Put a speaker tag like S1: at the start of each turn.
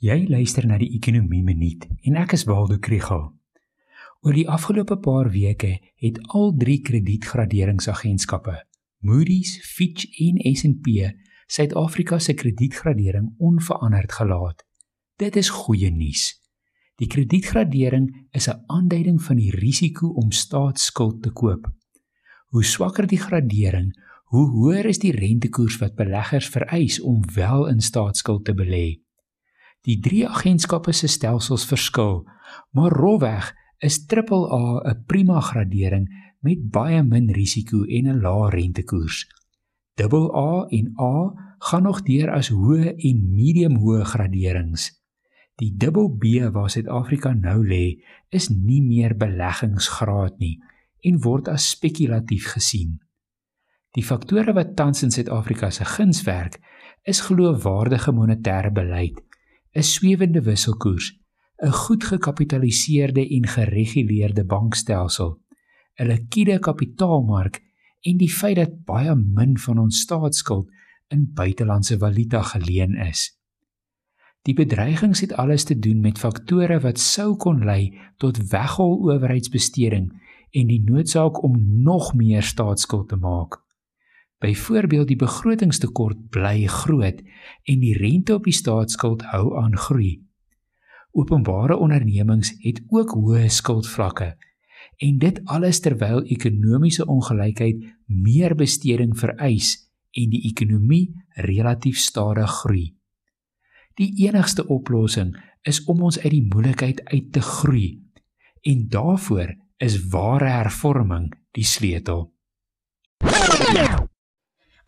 S1: Jy luister na die Ekonomie Minuut en ek is Waldo Krugel. Oor die afgelope paar weke het al drie kredietgraderingsagentskappe, Moody's, Fitch en S&P, Suid-Afrika se kredietgradering onveranderd gelaat. Dit is goeie nuus. Die kredietgradering is 'n aanduiding van die risiko om staatsskuld te koop. Hoe swakker die gradering, hoe hoër is die rentekoers wat beleggers vereis om wel in staatsskuld te belê. Die drie agentskappe se stelsels verskil, maar rolweg is AAA 'n prima gradering met baie min risiko en 'n lae rentekoers. AA en A gaan nog deur as hoë en medium hoë graderings. Die BB waar Suid-Afrika nou lê, is nie meer beleggingsgraad nie en word as spekulatief gesien. Die faktore wat tans in Suid-Afrika se guns werk, is geloofwaardige monetêre beleid 'n swewende wisselkoers, 'n goed gekapitaliseerde en gereguleerde bankstelsel, 'n likwide kapitaalmark en die feit dat baie min van ons staatsskuld in buitelandse valuta geleen is. Die bedreigings het alles te doen met faktore wat sou kon lei tot weghol owerheidsbesteding en die noodsaak om nog meer staatsskuld te maak. Byvoorbeeld die begrotingstekort bly groot en die rente op die staatsskuld hou aan groei. Openbare ondernemings het ook hoë skuldvlakke en dit alles terwyl ekonomiese ongelykheid meer besteding vereis en die ekonomie relatief stadig groei. Die enigste oplossing is om ons uit die moeilikheid uit te groei en daarvoor is ware hervorming die sleutel.